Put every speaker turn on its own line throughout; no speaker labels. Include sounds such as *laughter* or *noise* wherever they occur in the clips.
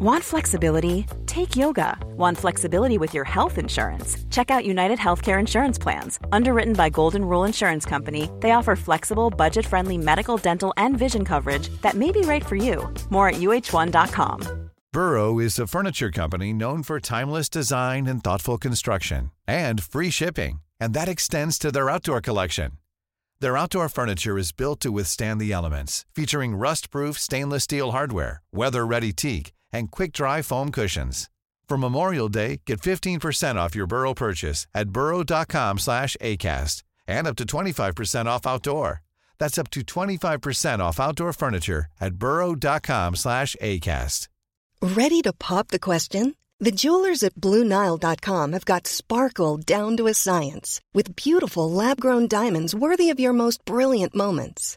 Want flexibility? Take yoga. Want flexibility with your health insurance? Check out United Healthcare Insurance Plans. Underwritten by Golden Rule Insurance Company, they offer flexible, budget friendly medical, dental, and vision coverage that may be right for you. More at uh1.com.
Burrow is a furniture company known for timeless design and thoughtful construction and free shipping, and that extends to their outdoor collection. Their outdoor furniture is built to withstand the elements, featuring rust proof stainless steel hardware, weather ready teak and quick-dry foam cushions. For Memorial Day, get 15% off your Burrow purchase at burrow.com slash ACAST and up to 25% off outdoor. That's up to 25% off outdoor furniture at burrow.com slash ACAST.
Ready to pop the question? The jewelers at BlueNile.com have got sparkle down to a science with beautiful lab-grown diamonds worthy of your most brilliant moments.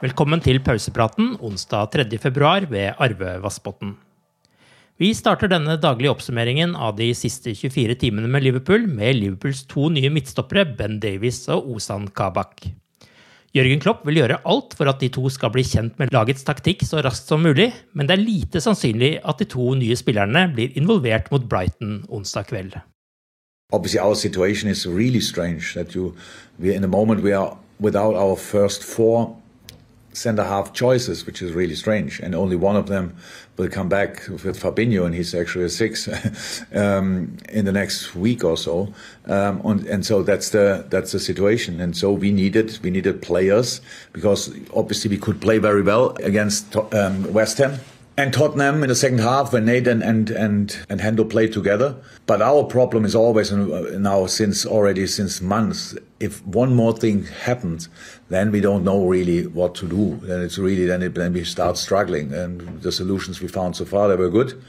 Velkommen til pausepraten onsdag 3. februar ved Arve Vassbotn. Vi starter denne daglige oppsummeringen av de siste 24 timene med Liverpool med Liverpools to nye midtstoppere, Ben Davies og Ozan Kabak. Jørgen Klopp vil gjøre alt for at de to skal bli kjent med lagets taktikk så raskt som mulig, men det er lite sannsynlig at de to nye spillerne blir involvert mot Brighton onsdag kveld.
Obviously, our situation is really strange that you, we in a moment we are without our first four centre half choices, which is really strange. And only one of them will come back with Fabinho, and he's actually a six *laughs* um, in the next week or so. Um, and, and, so that's the that's the situation. And so we needed we needed players because obviously we could play very well against um, West Ham and Tottenham in the second half when Nat and and and, and Hendo played together. But our problem is always now since already since months. If one more thing happens, then we don't know really what to do. Then it's really then it, then we start struggling. And the solutions we found so far they were good.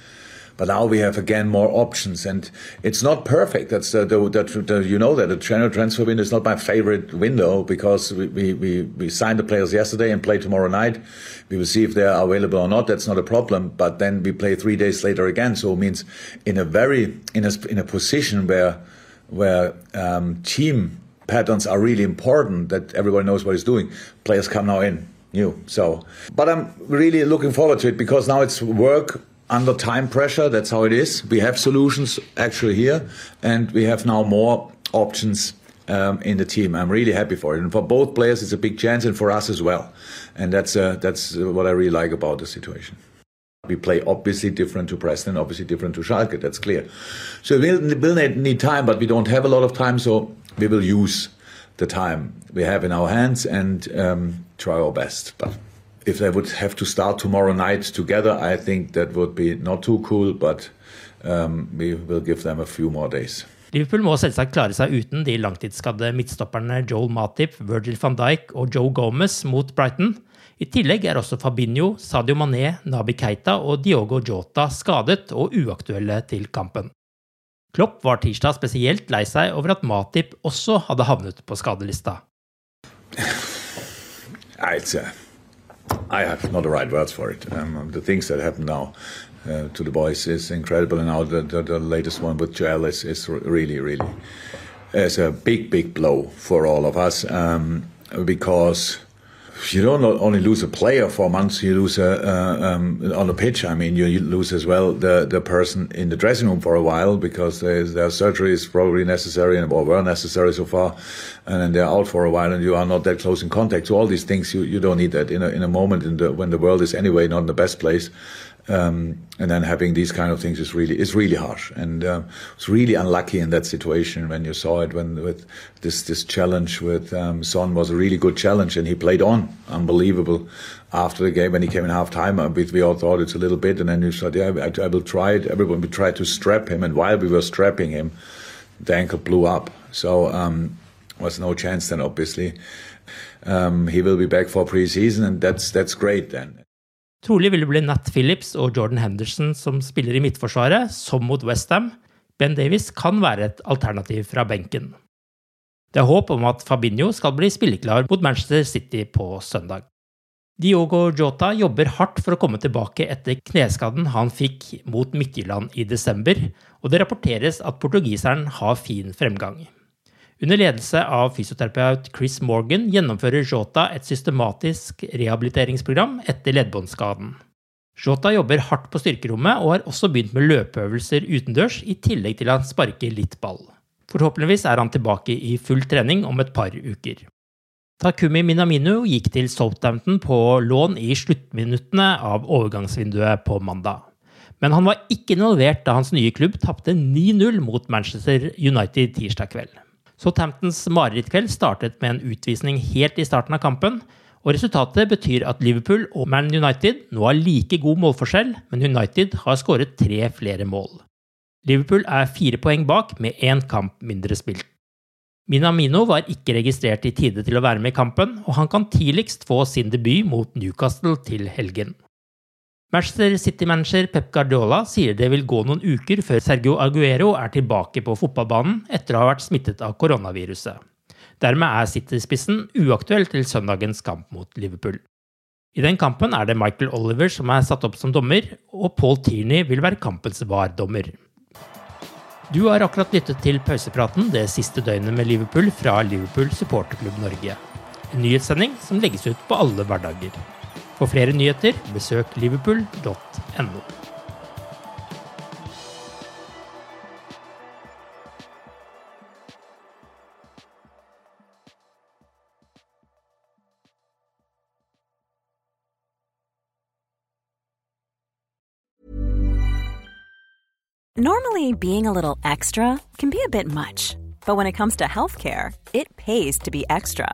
But now we have again more options, and it's not perfect. That's uh, the, the, the, you know that the general transfer window is not my favorite window because we, we, we, we signed the players yesterday and play tomorrow night. We will see if they are available or not. That's not a problem. But then we play three days later again. So it means in a very in a in a position where where um, team patterns are really important that everybody knows what he's doing. Players come now in new. So, but I'm really looking forward to it because now it's work under time pressure. That's how it is. We have solutions actually here, and we have now more options um, in the team. I'm really happy for it, and for both players, it's a big chance, and for us as well. And that's uh, that's what I really like about the situation. We play obviously different to Preston, obviously different to Schalke. That's clear. So we'll, we'll need time, but we don't have a lot of time, so we will use the time we have in our hands and um, try our best. But if they would have to start tomorrow night together, I think that would be not too cool, but um, we will give them a few more days.
Liverpool må selvsagt klare seg uten de langtidsskadde midtstopperne Joel Matip, Virgil van Dijk og Joe Gomez mot Brighton. I tillegg er også Fabinho, Sadio Mané, Nabi Keita og Diogo Jota skadet og uaktuelle til kampen. Klopp var tirsdag spesielt lei seg over at Matip også hadde havnet på skadelista. *laughs*
It's, uh, I have not the right words for it. Um, the things that happen now uh, to the boys is incredible, and now the, the, the latest one with Joel is, is really, really is a big, big blow for all of us um, because you don't only lose a player for months, you lose a, uh, um, on the pitch. I mean, you, you, lose as well the, the person in the dressing room for a while because their surgery is probably necessary and or were necessary so far, and then they're out for a while, and you are not that close in contact. So all these things, you, you don't need that in a in a moment in the when the world is anyway not in the best place. Um, and then having these kind of things is really is really harsh, and um, it's really unlucky in that situation when you saw it when with this this challenge with um, Son was a really good challenge, and he played on unbelievable after the game when he came in half time. Uh, we, all thought it's a little bit, and then you said, yeah, I, I will try it. Everyone we tried to strap him, and while we were strapping him, the ankle blew up. So um, was no chance then, obviously. Um, he will be back for preseason, and that's that's great then.
Trolig vil det bli Nat Phillips og Jordan Henderson som spiller i midtforsvaret, som mot Westham. Ben Davies kan være et alternativ fra benken. Det er håp om at Fabinho skal bli spilleklar mot Manchester City på søndag. Diogo Jota jobber hardt for å komme tilbake etter kneskaden han fikk mot Midtjylland i desember, og det rapporteres at portugiseren har fin fremgang. Under ledelse av fysioterapeut Chris Morgan gjennomfører Jota et systematisk rehabiliteringsprogram etter leddbåndskaden. Jota jobber hardt på styrkerommet og har også begynt med løpeøvelser utendørs, i tillegg til han sparker litt ball. Forhåpentligvis er han tilbake i full trening om et par uker. Takumi Minamino gikk til Southampton på lån i sluttminuttene av overgangsvinduet på mandag. Men han var ikke involvert da hans nye klubb tapte 9-0 mot Manchester United tirsdag kveld. Southamptons marerittkveld startet med en utvisning helt i starten av kampen, og resultatet betyr at Liverpool og Man United nå har like god målforskjell, men United har skåret tre flere mål. Liverpool er fire poeng bak, med én kamp mindre spilt. Minamino var ikke registrert i tide til å være med i kampen, og han kan tidligst få sin debut mot Newcastle til helgen. Manchester City-manager Pep Guardiola sier det vil gå noen uker før Sergio Aguero er tilbake på fotballbanen etter å ha vært smittet av koronaviruset. Dermed er City-spissen uaktuell til søndagens kamp mot Liverpool. I den kampen er det Michael Oliver som er satt opp som dommer, og Paul Tierney vil være kampens VAR-dommer. Du har akkurat lyttet til pausepraten det siste døgnet med Liverpool fra Liverpool supporterklubb Norge. En nyhetssending som legges ut på alle hverdager. For flere nyheter, besøk liverpool.no.
Normally, being a little extra can be a bit much, but when it comes to healthcare, it pays to be extra.